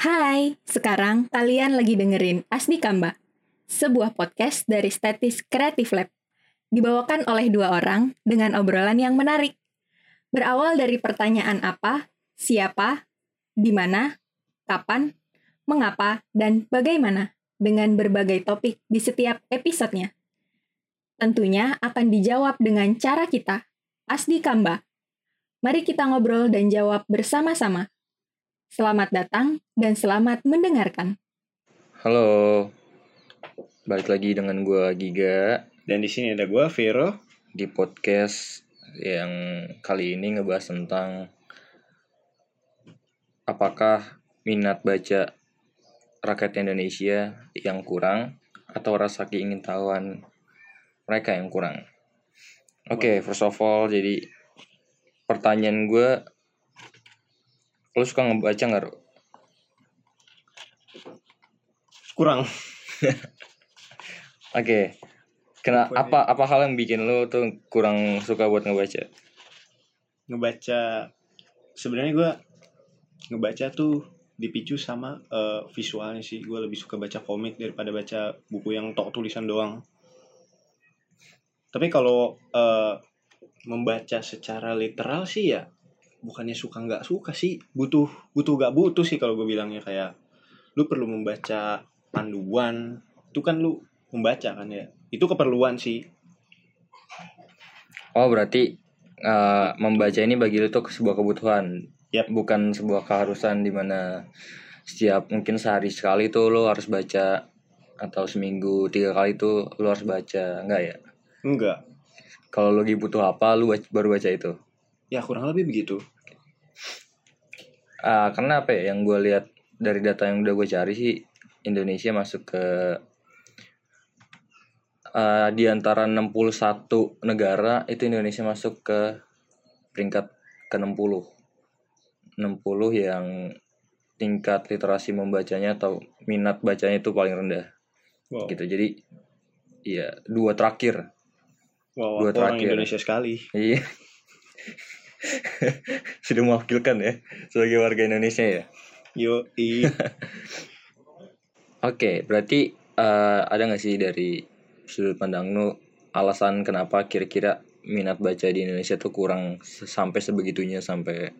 Hai, sekarang kalian lagi dengerin Asdi Kamba, sebuah podcast dari Statis Creative Lab. Dibawakan oleh dua orang dengan obrolan yang menarik. Berawal dari pertanyaan apa, siapa, di mana, kapan, mengapa, dan bagaimana dengan berbagai topik di setiap episodenya. Tentunya akan dijawab dengan cara kita, Asdi Kamba. Mari kita ngobrol dan jawab bersama-sama. Selamat datang dan selamat mendengarkan. Halo, balik lagi dengan gue Giga Dan di sini ada gua Vero. di podcast yang kali ini ngebahas tentang apakah minat baca rakyat Indonesia yang kurang atau rasa keingintahuan mereka yang kurang. Oke, first of all, jadi pertanyaan gue, lo suka ngebaca nggak? Ro? Kurang. Oke. Kena apa apa hal yang bikin lo tuh kurang suka buat ngebaca? Ngebaca sebenarnya gua ngebaca tuh dipicu sama eh, visualnya sih. Gua lebih suka baca komik daripada baca buku yang tok tulisan doang. Tapi kalau eh, membaca secara literal sih ya bukannya suka nggak suka sih. Butuh butuh gak butuh sih kalau gue bilangnya kayak lu perlu membaca panduan. Itu kan lu membaca kan ya. Itu keperluan sih. Oh berarti eh, membaca ini bagi lo tuh sebuah kebutuhan, Yap. bukan sebuah keharusan di mana setiap mungkin sehari sekali tuh lo harus baca atau seminggu tiga kali tuh lo harus baca, enggak ya? enggak Kalau lo lagi butuh apa, lo baca- baru baca itu. Ya kurang lebih begitu Ah, karena apa ya? Yang gue lihat dari data yang udah gue cari sih, Indonesia masuk ke eh, di antara 61 negara itu Indonesia masuk ke peringkat ke-60. 60 yang tingkat literasi membacanya atau minat bacanya itu paling rendah wow gitu. Jadi iya, dua terakhir. Wow, Dua orang terakhir. Indonesia sekali. Iya. Sudah mewakilkan ya sebagai warga Indonesia ya. Yo, i. Oke, berarti eh, ada nggak sih dari sudut pandang lu alasan kenapa kira-kira minat baca di Indonesia tuh kurang sampai sebegitunya sampai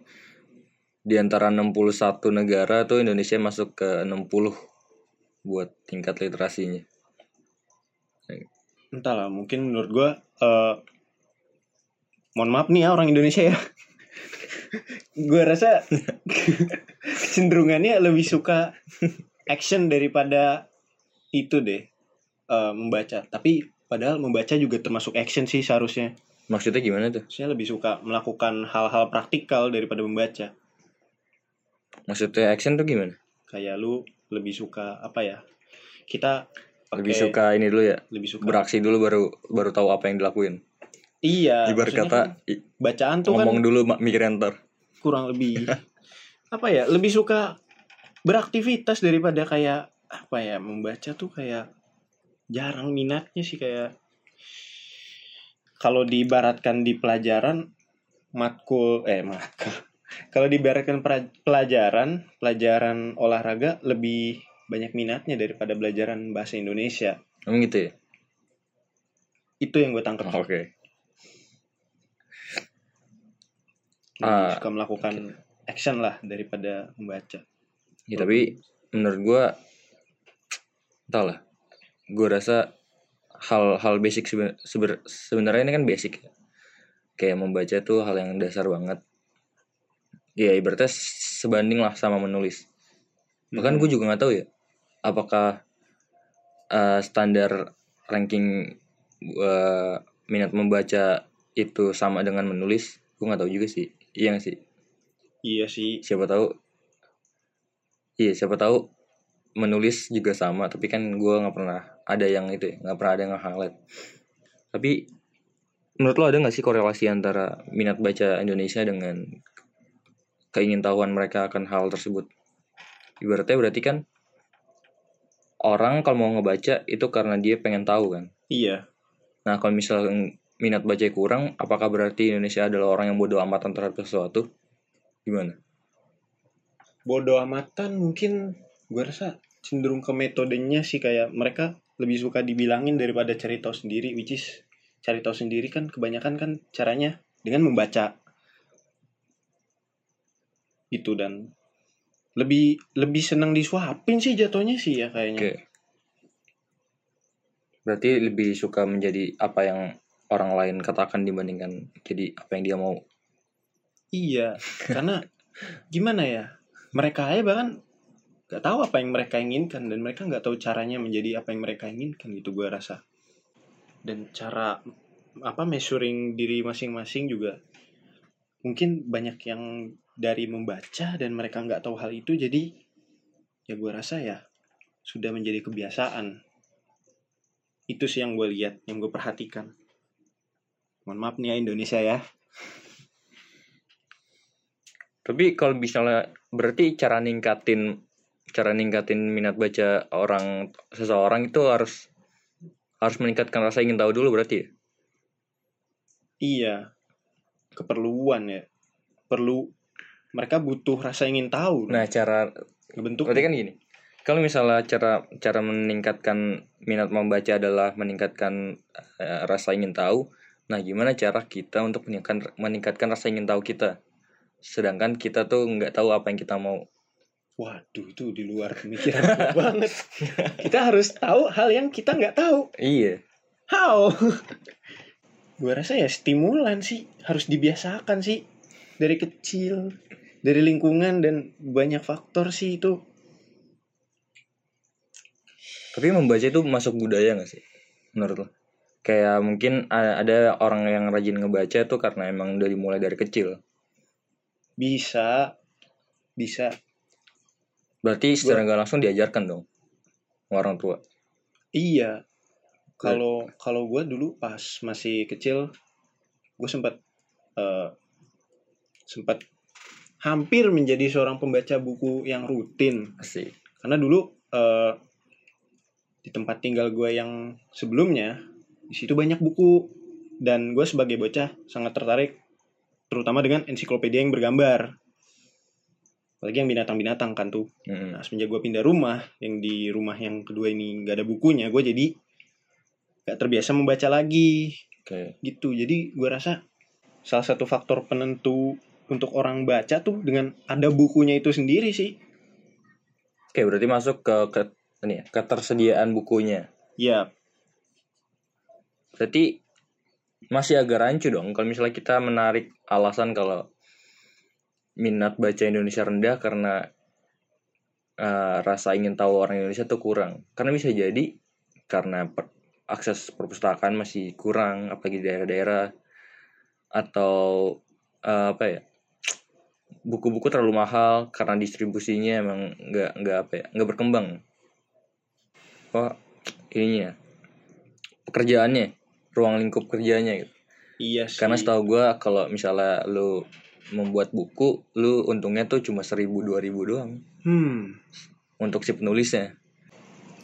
di antara 61 negara tuh Indonesia masuk ke 60 buat tingkat literasinya. Entahlah, mungkin menurut gua eh mohon maaf nih ya orang Indonesia ya. gua rasa kecenderungannya lebih suka action daripada itu deh eh, membaca. Tapi padahal membaca juga termasuk action sih seharusnya. Maksudnya gimana tuh? Saya lebih suka melakukan hal-hal praktikal daripada membaca. Maksudnya action tuh gimana? Kayak lu lebih suka apa ya? Kita Lebih pakai- suka ini dulu ya, lebih suka beraksi dulu baru baru tahu apa yang dilakuin. Iya, Ibarat kata kan bacaan tuh kan ngomong dulu mak mikir enter. kurang lebih apa ya lebih suka beraktivitas daripada kayak apa ya membaca tuh kayak jarang minatnya sih kayak kalau diibaratkan di pelajaran matkul eh matkul kalau diibaratkan pelajaran pelajaran olahraga lebih banyak minatnya daripada pelajaran bahasa Indonesia Emang gitu ya? itu yang gue tangkap Oke. Lebih Ah, suka melakukan action lah daripada membaca Ya tapi menurut gua entah lah. Gua rasa hal-hal basic seben- sebenarnya ini kan basic ya. Kayak membaca tuh hal yang dasar banget. Ya ibaratnya sebanding lah sama menulis. Bahkan gue juga nggak tahu ya apakah eh, standar ranking eh, minat membaca itu sama dengan menulis. Gue nggak tahu juga sih. Iya nggak sih? iya sih. Siapa tahu iya siapa tahu menulis juga sama tapi kan gua nggak pernah ada yang itu ya nggak pernah ada yang highlight tapi menurut lo ada nggak sih korelasi antara minat baca Indonesia dengan keingintahuan mereka akan hal tersebut? Ibaratnya berarti kan orang kalau mau ngebaca itu karena dia pengen tahu kan? Iya. Nah kalau misalnya minat baca kurang apakah berarti Indonesia adalah orang yang bodoh amatan terhadap sesuatu? Gimana? Bodoh amatan mungkin gue rasa cenderung ke metodenya sih kayak mereka lebih suka dibilangin daripada cari tahu sendiri which is cari tahu sendiri kan kebanyakan kan caranya dengan membaca. Itu dan lebih lebih senang disuapin sih jatuhnya sih ya kayaknya. Oke. Berarti lebih suka menjadi apa yang orang lain katakan dibandingkan jadi apa yang dia mau. Iya, karena gimana ya? Mereka aja bahkan nggak tahu apa yang mereka inginkan dan mereka nggak tahu caranya menjadi apa yang mereka inginkan gitu gue rasa. Dan cara apa measuring diri masing-masing juga mungkin banyak yang dari membaca dan mereka nggak tahu hal itu jadi ya gue rasa ya sudah menjadi kebiasaan. Itu sih yang gue lihat, yang gue perhatikan. Mohon maaf nih ya Indonesia ya. Tapi kalau misalnya berarti cara ningkatin cara ningkatin minat baca orang seseorang itu harus harus meningkatkan rasa ingin tahu dulu berarti ya? Iya, keperluan ya. Perlu mereka butuh rasa ingin tahu. Nah, cara ngebentuk. berarti kan gini. Kalau misalnya cara cara meningkatkan minat membaca adalah meningkatkan eh, rasa ingin tahu, nah gimana cara kita untuk meningkatkan meningkatkan rasa ingin tahu kita? Sedangkan kita tuh nggak tahu apa yang kita mau. Waduh, itu di luar pemikiran banget. Kita harus tahu hal yang kita nggak tahu. Iya. How? Gua rasa ya stimulan sih harus dibiasakan sih dari kecil, dari lingkungan dan banyak faktor sih itu. Tapi membaca itu masuk budaya gak sih? Menurut lo? Kayak mungkin ada orang yang rajin ngebaca tuh karena emang dari mulai dari kecil. Bisa, bisa. Berarti secara nggak langsung diajarkan dong orang tua. Iya. Kalau kalau gue dulu pas masih kecil, gue sempat eh, sempat hampir menjadi seorang pembaca buku yang rutin. Asik. Karena dulu eh, di tempat tinggal gue yang sebelumnya, di situ banyak buku dan gue sebagai bocah sangat tertarik, terutama dengan ensiklopedia yang bergambar. Apalagi yang binatang-binatang kan tuh. Mm-mm. Nah, semenjak gue pindah rumah, yang di rumah yang kedua ini gak ada bukunya, gue jadi gak terbiasa membaca lagi, Oke. gitu. Jadi gue rasa salah satu faktor penentu untuk orang baca tuh dengan ada bukunya itu sendiri sih. Oke, berarti masuk ke, ke ini ya, ketersediaan bukunya. Ya, Berarti masih agak rancu dong kalau misalnya kita menarik alasan kalau minat baca Indonesia rendah karena eh, rasa ingin tahu orang Indonesia tuh kurang. Karena bisa jadi karena per- akses perpustakaan masih kurang apalagi di daerah-daerah atau eh, apa ya buku-buku terlalu mahal karena distribusinya emang nggak nggak apa ya nggak berkembang oh ininya pekerjaannya ruang lingkup kerjanya gitu. Iya sih. karena setahu gua kalau misalnya lu membuat buku lu untungnya tuh cuma seribu dua ribu doang. Hmm, untuk si penulisnya.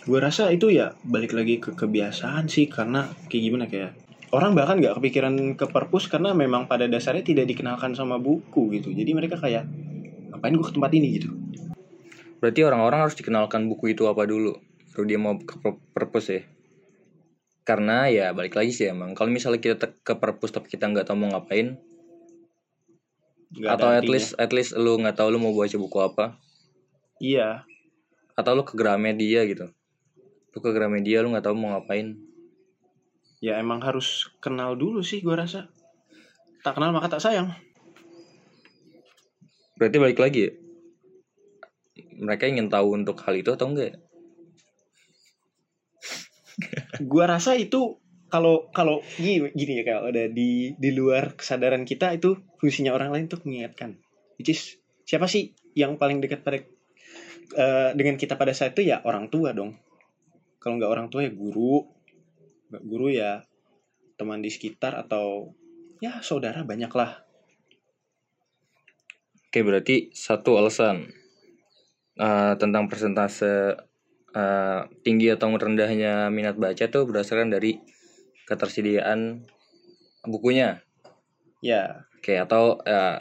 Gue rasa itu ya balik lagi ke kebiasaan sih karena kayak gimana kayak orang bahkan nggak kepikiran ke perpus karena memang pada dasarnya tidak dikenalkan sama buku gitu. Jadi mereka kayak ngapain gue ke tempat ini? gitu. berarti orang-orang harus dikenalkan buku itu apa dulu? Baru dia mau ke per- perpus ya karena ya balik lagi sih emang kalau misalnya kita ke perpus tapi kita nggak tahu mau ngapain ada atau at least at least lu nggak tahu lu mau baca buku apa. Iya. Atau lu ke Gramedia gitu. Lu ke Gramedia lu nggak tahu mau ngapain. Ya emang harus kenal dulu sih gue rasa. Tak kenal maka tak sayang. berarti balik lagi ya? Mereka ingin tahu untuk hal itu atau enggak gue rasa itu kalau kalau gini, gini ya kalau ada di di luar kesadaran kita itu fungsinya orang lain tuh mengingatkan. Which is siapa sih yang paling dekat pada eh, dengan kita pada saat itu ya orang tua dong. Kalau nggak orang tua ya guru, nggak guru ya teman di sekitar atau ya saudara banyak lah. Oke berarti satu alasan eh, tentang persentase eh, tinggi atau rendahnya minat baca tuh berdasarkan dari ketersediaan bukunya. Ya. Oke atau eh,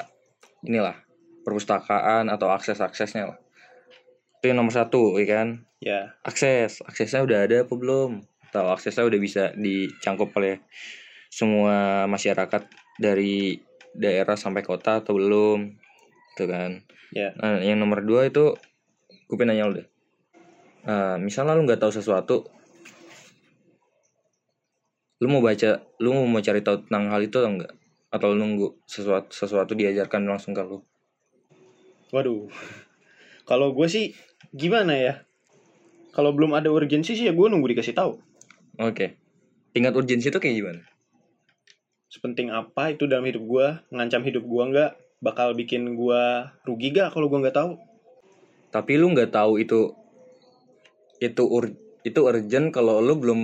inilah perpustakaan atau akses aksesnya lah. Itu yang nomor satu ya kan? Ya. Akses. Aksesnya udah ada apa belum? Atau aksesnya udah bisa dicangkup oleh semua masyarakat dari daerah sampai kota atau belum? Itu kan. Ya. Nah, yang nomor dua itu gue pengen nanya lu deh Nah, misalnya lu nggak tahu sesuatu lu mau baca lu mau cari tahu tentang hal itu atau enggak atau lu nunggu sesuatu sesuatu diajarkan langsung ke lu? Waduh. Kalau gue sih gimana ya? Kalau belum ada urgensi sih ya gue nunggu dikasih tahu. Oke. Tingkat urgensi itu kayak gimana? Sepenting apa itu dalam hidup gue ngancam hidup gue nggak? Bakal bikin gue rugi gak kalau gue nggak tahu? Tapi lu nggak tahu itu itu ur, itu urgent kalau lu belum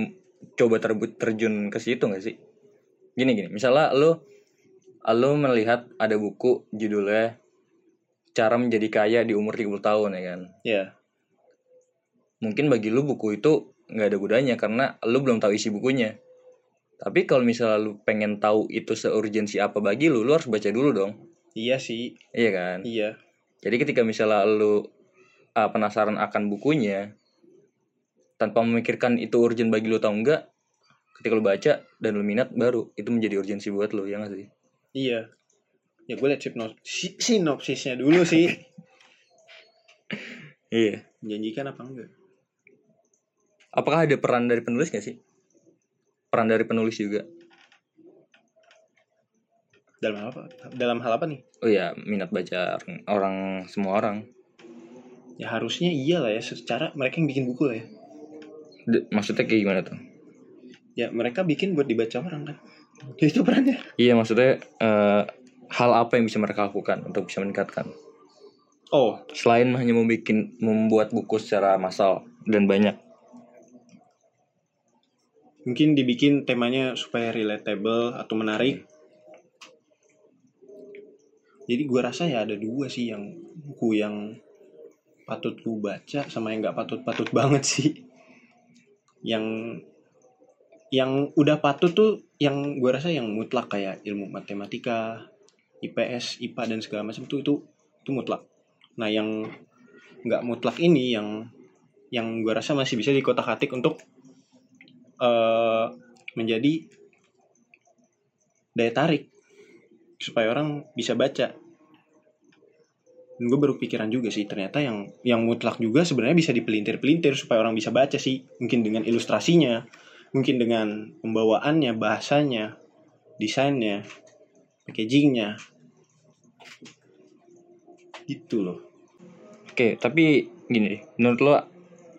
coba terbut terjun ke situ nggak sih? Gini gini. Misalnya lu lu melihat ada buku judulnya cara menjadi kaya di umur 30 tahun ya kan? Ya mungkin bagi lu buku itu nggak ada gunanya karena lu belum tahu isi bukunya. Tapi kalau misalnya lu pengen tahu itu seurgensi apa bagi lu lu harus baca dulu dong. Iya sih. Iya kan? Iya. Jadi ketika misalnya lu uh, penasaran akan bukunya tanpa memikirkan itu urgent bagi lu atau enggak ketika lu baca dan lu minat baru itu menjadi urgensi buat lu ya nggak sih? Iya. Ya gue liat sinopsis si- sinopsisnya dulu sih. Iya. Menjanjikan apa enggak? Apakah ada peran dari penulis gak sih? Peran dari penulis juga. Dalam hal apa? Dalam hal apa nih? Oh ya minat baca orang semua orang. Ya harusnya iya lah ya secara mereka yang bikin buku lah ya D- maksudnya kayak gimana tuh? Ya mereka bikin buat dibaca orang kan? Ya, itu perannya. Iya maksudnya eh, hal apa yang bisa mereka lakukan untuk bisa meningkatkan? Oh. Selain hanya membuat membuat buku secara massal dan banyak. Mungkin dibikin temanya supaya relatable atau menarik. Jadi gua rasa ya ada dua sih yang buku yang patut lu baca sama yang nggak patut-patut banget sih yang yang udah patut tuh yang gua rasa yang mutlak kayak ilmu matematika IPS IPA dan segala macam tuh itu itu mutlak nah yang nggak mutlak ini yang yang gua rasa masih bisa dikotak-atik untuk eh menjadi daya tarik supaya orang bisa baca. Dan gue baru pikiran juga sih ternyata yang yang mutlak juga sebenarnya bisa dipelintir-pelintir supaya orang bisa baca sih. Mungkin dengan ilustrasinya, mungkin dengan pembawaannya, bahasanya, desainnya, packagingnya. Gitu loh. oke tapi gini menurut lo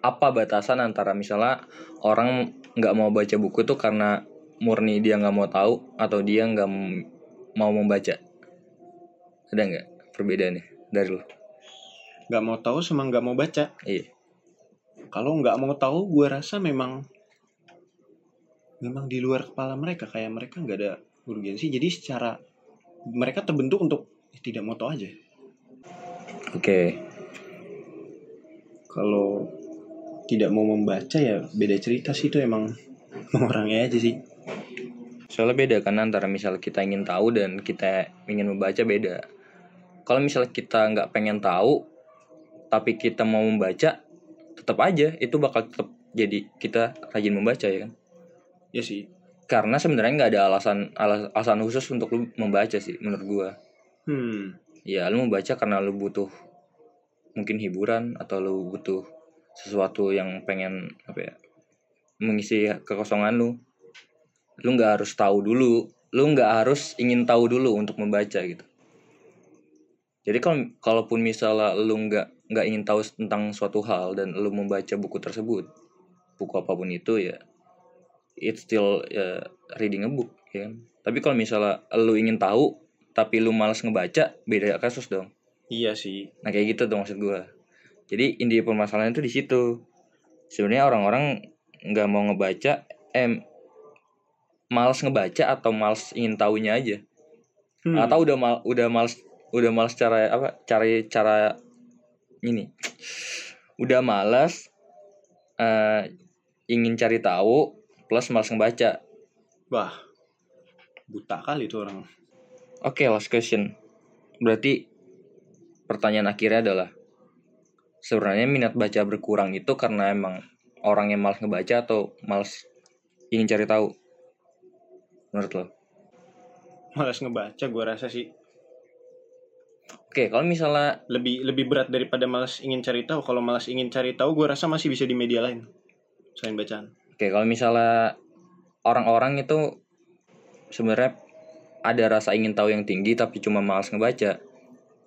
apa batasan antara misalnya orang nggak mau baca buku itu karena murni dia nggak mau tahu atau dia nggak mau membaca ada nggak perbedaannya dari lo Gak mau tahu sama gak mau baca. iya Kalau nggak mau tahu, gue rasa memang memang di luar kepala mereka kayak mereka nggak ada urgensi. Jadi secara mereka terbentuk untuk "Eh, tidak mau tahu aja. oke Kalau tidak mau membaca ya beda cerita sih itu emang orangnya aja sih. soalnya beda kan antara misal kita ingin tahu dan kita ingin membaca beda kalau misal kita nggak pengen tahu tapi kita mau membaca tetap aja itu bakal tetap jadi kita rajin membaca ya kan? Ya sih. karena sebenarnya nggak ada alasan alas- alasan khusus untuk lu membaca sih menurut gua. Hmm. ya lu membaca karena lu butuh mungkin hiburan atau lu butuh sesuatu yang pengen apa ya mengisi kekosongan lu. Lu nggak harus tahu dulu. Lu nggak harus ingin tahu dulu untuk membaca gitu jadi kalau kalaupun misalnya lu nggak nggak ingin tahu tentang suatu hal dan lu membaca buku tersebut buku apa pun itu ya it's still ya, reading a book ya kan? Tapi kalau misalnya lu ingin tahu tapi lu malas ngebaca beda kasus dong. Iya sih. nah kayak gitu tuh maksud gua. Jadi inti permasalahan itu di situ. Sebenarnya orang-orang nggak mau ngebaca eh malas ngebaca atau malas ingin tahunya aja. Hmm. atau udah mal udah males udah males cara apa cari cara ini. Udah malas eh, ingin cari tahu plus malas ngebaca. Wah. Buta kali itu orang. oke last question. Berarti pertanyaan akhirnya adalah sebenarnya minat baca berkurang itu karena emang orang yang malas ngebaca atau malas ingin cari tahu? Menurut lo? Malas ngebaca gue rasa sih oke kalau misalnya lebih lebih berat daripada malas ingin cari tahu. Kalau malas ingin cari tahu gue rasa masih bisa di media lain. Selain bacaan. Oke kalau misalnya orang-orang itu sebenarnya ada rasa ingin tahu yang tinggi tapi cuma malas ngebaca.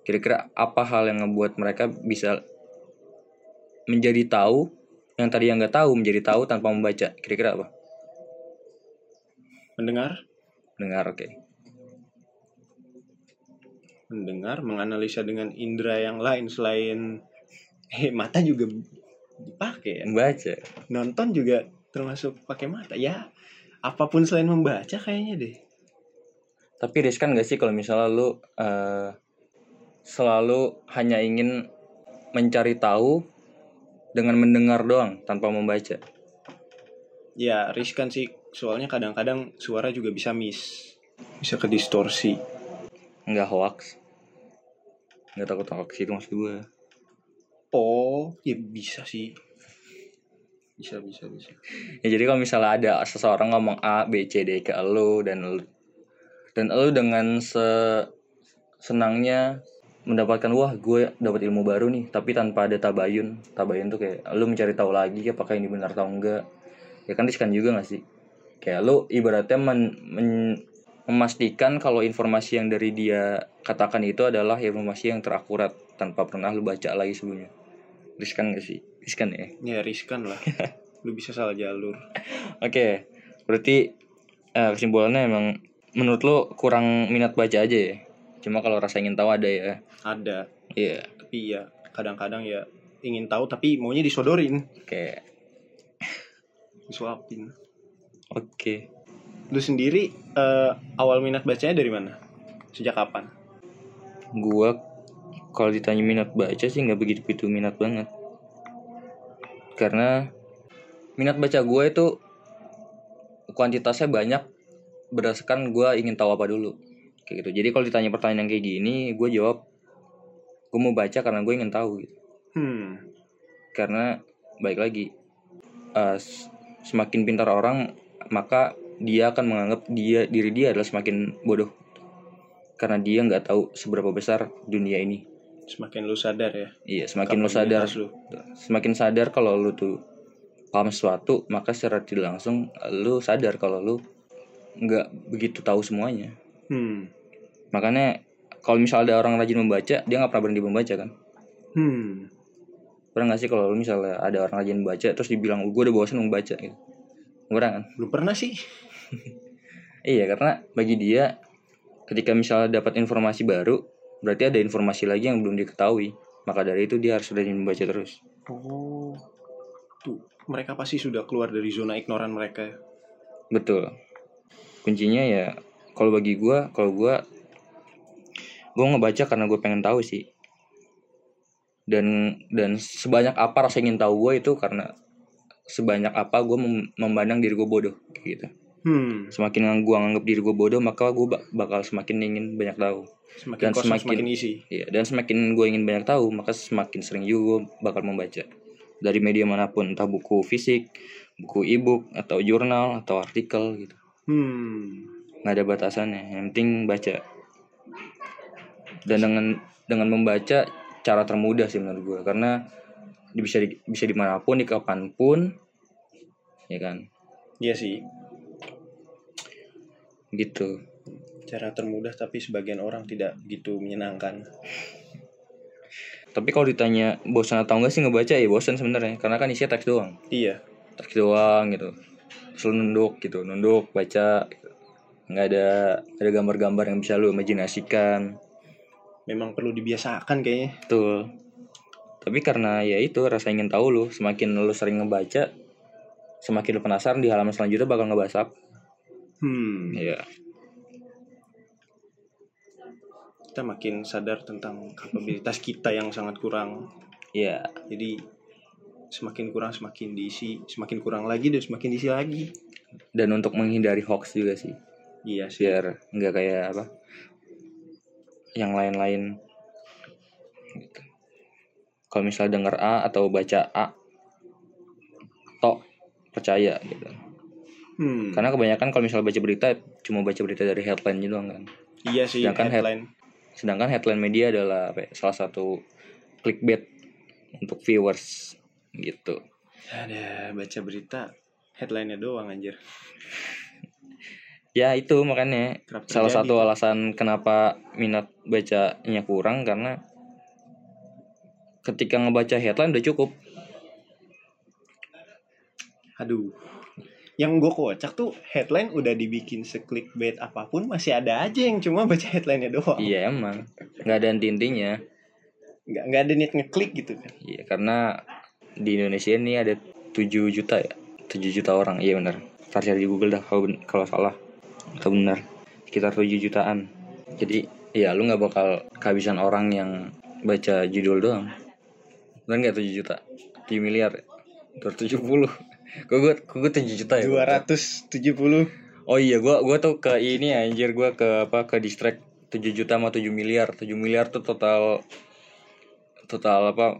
Kira-kira apa hal yang ngebuat mereka bisa menjadi tahu yang tadi yang nggak tahu menjadi tahu tanpa membaca? Kira-kira apa? Mendengar? Dengar oke mendengar menganalisa dengan indera yang lain selain eh mata juga dipakai ya. Membaca. Nonton juga termasuk pakai mata. Ya apa pun selain membaca kayaknya deh. Tapi riskan gak sih kalau misalnya lu eh, selalu hanya ingin mencari tahu dengan mendengar doang tanpa membaca? Ya riskan sih soalnya kadang-kadang suara juga bisa miss bisa ke distorsi nggak hoax. Nggak takut hoax itu maksud gue oh ya bisa sih. Bisa bisa bisa. Ya jadi kalau misalnya ada seseorang ngomong A B C D ke lu dan lu dan lu dengan se senangnya mendapatkan wah gue dapat ilmu baru nih tapi tanpa ada tabayun. Tabayun tuh kayak lu mencari tahu lagi apakah ini benar atau enggak. Ya kan riskan juga gak sih? Kayak lu ibaratnya men- men- memastikan kalau informasi yang dari dia katakan itu adalah informasi yang terakurat tanpa pernah lu baca lagi sebelumnya riskan gak sih riskan ya ya riskan lah lu bisa salah jalur Oke, berarti eh, kesimpulannya emang menurut lo kurang minat baca aja ya. Cuma kalau rasa ingin tahu ada ya. ada Iya. tapi ya kadang-kadang ya ingin tahu tapi maunya disodorin Oke. disuapin Oke. Lu sendiri eh, awal minat bacanya dari mana sejak kapan Gua kalau ditanya minat baca sih nggak begitu begitu minat banget. Karena minat baca gue itu kuantitasnya banyak berdasarkan gue ingin tahu apa dulu. Kayak gitu. Jadi kalau ditanya pertanyaan yang kayak gini, gue jawab gue mau baca karena gue ingin tahu gitu. hmm karena baik lagi s- semakin pintar orang maka dia akan menganggap dia diri dia adalah semakin bodoh. Karena dia nggak tahu seberapa besar dunia ini. Semakin lu sadar ya? Iya semakin lu sadar. lu. semakin sadar kalau lu tuh paham sesuatu maka secara tidak langsung lu sadar kalau lu nggak begitu tahu semuanya. Hmm. Makanya kalau misalnya ada orang rajin membaca dia nggak pernah berhenti membaca kan? Hmm. Pernah nggak sih kalau lu misalnya ada orang rajin membaca terus dibilang gue udah bosan membaca gitu. Pernah kan? Belum pernah sih Iya karena bagi dia ketika misalnya dapat informasi baru berarti ada informasi lagi yang belum diketahui maka dari itu dia harus rajin membaca terus. oh tuh mereka pasti sudah keluar dari zona ignoran mereka ya. Betul. Kuncinya ya kalau bagi gua kalau gua gua ngebaca karena gue pengen tahu sih. Dan dan sebanyak apa rasa ingin tahu gue itu karena sebanyak apa gue mem- memandang diri gue bodoh kayak gitu. Hmm Semakin yang gue nganggap diri gue bodoh maka gue bakal semakin ingin banyak tahu. semakin Dan kosong semakin- semakin isi Iya, dan semakin gue ingin banyak tahu, maka semakin sering juga gue bakal membaca. Dari media mana pun, entah buku fisik, buku e-book, atau jurnal, atau artikel gitu. hmm Nggak ada batasannya, yang penting baca. Dan dengan dengan membaca, cara termudah sih menurut gue. Karena bisa di, bisa di mana pun, di kapan pun, ya kan, iya sih gitu. cara termudah tapi sebagian orang tidak begitu menyenangkan. Tapi kalau ditanya bosan atau enggak sih ngebaca ya bosan sebenarnya, karena kan isinya teks doang. iya. Teks doang gitu. Terus lu nunduk gitu nunduk baca. Gitu. nggak ada ada gambar-gambar yang bisa lu imajinasikan. Memang perlu dibiasakan kayaknya. Betul. Tapi karena ya itu rasa ingin tahu lu semakin lu sering ngebaca semakin lu penasaran di halaman selanjutnya bakal ngebahas apa hmm. Ya kita makin sadar tentang kapabilitas kita yang sangat kurang. Ya jadi semakin kurang semakin diisi semakin kurang lagi dan semakin diisi lagi. Dan untuk menghindari hoax juga sih. Iya sih. Biar nggak kayak apa yang lain-lain. Gitu. kalau misalnya denger A atau baca A tok percaya gitu Hmm. karena kebanyakan kalau misalnya baca berita cuma baca berita dari headline doang kan iya sih sedangkan head- headline. sedangkan headline media adalah apa ya, salah satu clickbait untuk viewers gitu Ada baca berita headline-nya doang anjir. ya itu makanya Kerap salah terjadi satu tuh. alasan kenapa minat bacanya kurang karena ketika ngebaca headline udah cukup Aduh. Yang gue kocak tuh headline udah dibikin se-clickbait apa pun masih ada aja yang cuma baca headline-nya doang. iya emang. Nggak ada intinya Nggak, nggak ada niat ngeklik gitu kan. iya karena di Indonesia ini ada 7 juta ya. 7 juta orang. Iya benar Ntar cari di Google dah kalau kalau salah. Atau benar sekitar 7 jutaan. Jadi ya lu nggak bakal kehabisan orang yang baca judul doang. Benar nggak 7 juta? 7 miliar 270 Gue, kok gue 7 juta ya? 270 Oh iya, gua gua tuh ke ini anjir gua ke apa ke distract 7 juta sama 7 miliar. 7 miliar tuh total total apa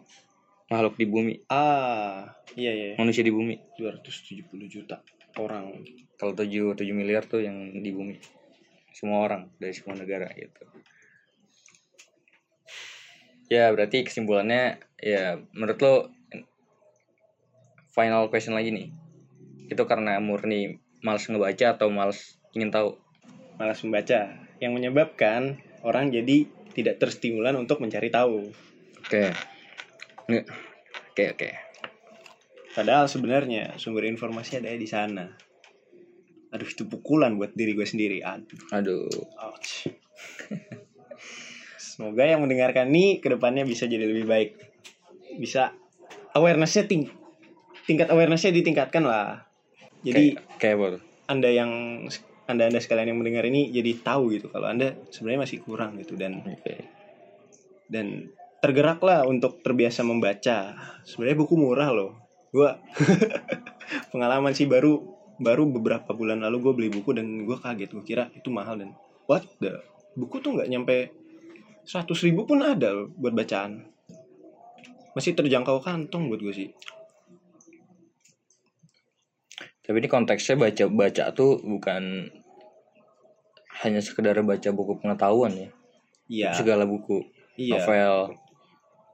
makhluk di bumi, Ah, iya iya. manusia di bumi. 270 juta orang. Kalau 7 7 miliar tuh yang di bumi. Semua orang dari semua negara gitu. Ya, berarti kesimpulannya ya menurut lo final question lagi nih. Itu karena murni males ngebaca atau males ingin tahu? Malas membaca yang menyebabkan orang jadi tidak terstimulan untuk mencari tahu. Oke. Nge- Oke, oke. Padahal sebenarnya sumber informasi ada di sana. Aduh itu pukulan buat diri gue sendiri. Aduh. Aduh. Ouch. Semoga yang mendengarkan ini ke depannya bisa jadi lebih baik. Bisa awarenessnya ting tingkat awarenessnya ditingkatkan lah. Jadi kayak, kayak anda yang anda anda sekalian yang mendengar ini jadi tahu gitu kalau anda sebenarnya masih kurang gitu dan Oke. dan tergeraklah untuk terbiasa membaca. Sebenarnya buku murah loh. Gua pengalaman sih baru baru beberapa bulan lalu gue beli buku dan gue kaget gue kira itu mahal dan what the buku tuh nggak nyampe 100 ribu pun ada loh buat bacaan masih terjangkau kantong buat gue sih Tapi ini konteksnya baca-baca tuh bukan hanya sekedar baca buku pengetahuan ya. iya Segala buku, iya novel.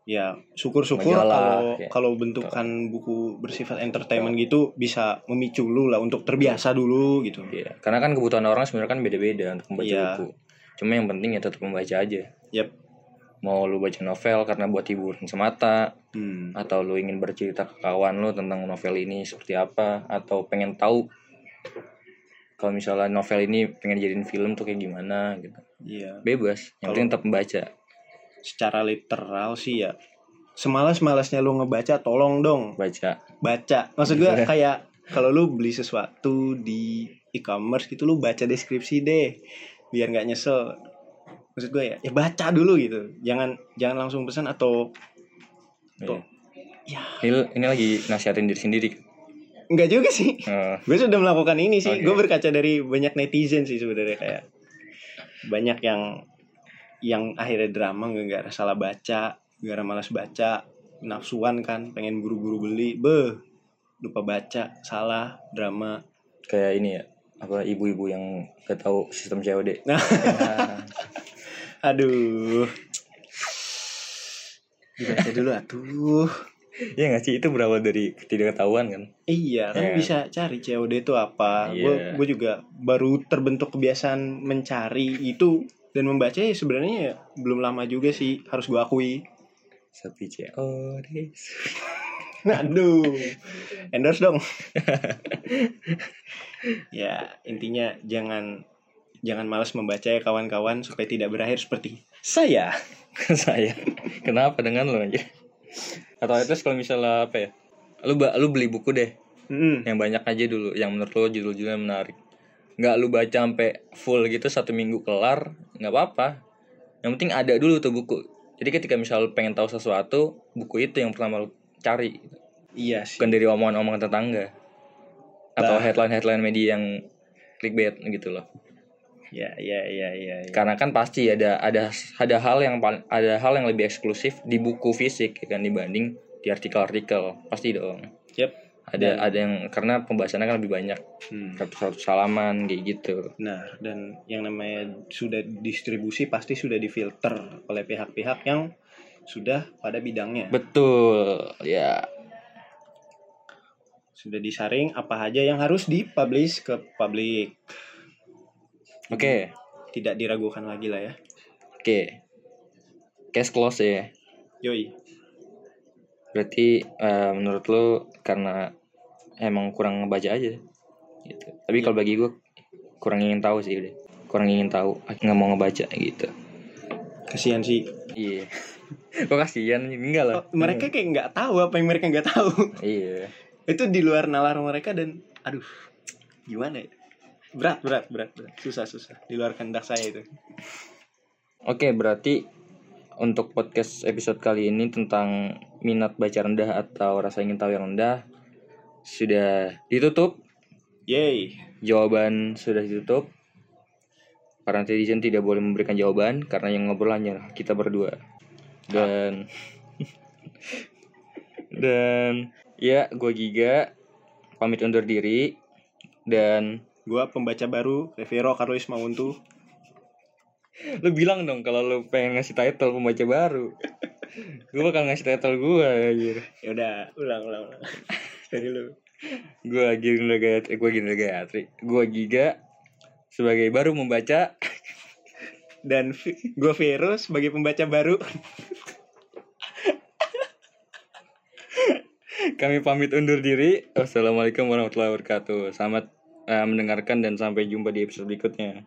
ya syukur-syukur kalau ya. kalau bentukan buku bersifat entertainment gitu bisa memicu lu lah untuk terbiasa dulu gitu Iya. Karena kan kebutuhan orang sebenarnya kan beda-beda untuk membaca Iya. buku. Cuma yang penting ya tetap membaca aja. Yap. Mau lu baca novel karena buat hiburan semata, hmm. atau lu ingin bercerita ke kawan lu tentang novel ini seperti apa, atau pengen tahu kalau misalnya novel ini pengen jadiin film tuh kayak gimana gitu. iya Bebas, yang penting tetap membaca. secara literal sih ya semalas-malasnya lu ngebaca tolong dong Baca. baca maksud gue kayak kalau lu beli sesuatu di e-commerce gitu lu baca deskripsi deh biar nggak nyesel maksud gue ya ya baca dulu gitu jangan jangan langsung pesan atau Tuh. Iya. ya Ini, ini lagi nasihatin diri sendiri. enggak juga sih Eh, gue sudah melakukan ini sih Oke. gue berkaca dari banyak netizen sih sebenarnya kayak banyak yang yang akhirnya drama nggak gara salah baca gara malas baca nafsuan kan pengen buru-buru beli beh lupa baca salah drama kayak ini ya, apa ibu-ibu yang gak tahu sistem COD. Nah. Aduh dibaca dulu atuh Iya gak sih itu berawal dari ketidaktahuan kan? iya kan Iya. bisa cari COD itu apa Iya. gue juga baru terbentuk kebiasaan mencari itu dan membaca ya sebenarnya ya belum lama juga sih harus gue akui Sepi COD. aduh endorse dong ya intinya jangan jangan malas membaca ya kawan-kawan supaya tidak berakhir seperti saya Saya. Kenapa dengan lo aja? Atau itu kalau misalnya apa ya? Lu lu beli buku deh Mm, yang banyak aja dulu yang menurut lo judul-judulnya menarik. Nggak lu baca sampai full gitu satu minggu kelar, nggak apa-apa. Yang penting ada dulu tuh buku. Jadi ketika misal lu pengen tahu sesuatu, buku itu yang pertama lu cari. iya sih bukan dari omongan-omongan tetangga atau headline-headline media yang clickbait gitu loh Ya, ya, ya, ya. ya. Karena kan pasti ada ada ada hal yang ada hal yang lebih eksklusif di buku fisik ya kan dibanding di artikel-artikel. Pasti dong. Yep. Ada Dan- ada yang karena pembahasannya kan lebih banyak. Hmm. Satu-satu salaman kayak gitu. Nah, dan yang namanya sudah distribusi pasti sudah difilter oleh pihak-pihak yang sudah pada bidangnya. Betul. Ya. Sudah disaring apa aja yang harus dipublish ke publik. Oke. Tidak diragukan lagi lah ya. Oke. Case close ya. Yoi. Berarti eh, menurut lo karena emang kurang ngebaca aja gitu. Tapi kalau bagi gue kurang ingin tahu sih udah. Kurang ingin tahu, nggak mau ngebaca gitu. Kasihan sih. Iya. Kok kasihan enggak lah. Oh, mereka kayak nggak tahu apa yang mereka nggak tahu. Iya. Itu di luar nalar mereka dan aduh gimana ya? Berat, berat, berat, berat. Susah, susah. Di luar kehendak saya itu. Oke, berarti untuk podcast episode kali ini tentang minat baca rendah atau rasa ingin tahu yang rendah sudah ditutup. Yay. Jawaban sudah ditutup. Para netizen tidak boleh memberikan jawaban karena yang ngobrol hanya kita berdua. Dan dan ya gue Giga pamit undur diri dan Gua pembaca baru, Revero Carlos Mauntu. lu bilang dong kalau lu pengen ngasih title pembaca baru. gue bakal ngasih title gue anjir. Ya udah, ulang, ulang, ulang. Dari lu. Ginda Gayatri gue Ginda Gayatri gue Giga sebagai baru membaca Dan gue Vero sebagai pembaca baru. kami pamit undur diri wassalamualaikum warahmatullahi wabarakatuh selamat eh, mendengarkan dan sampai jumpa di episode berikutnya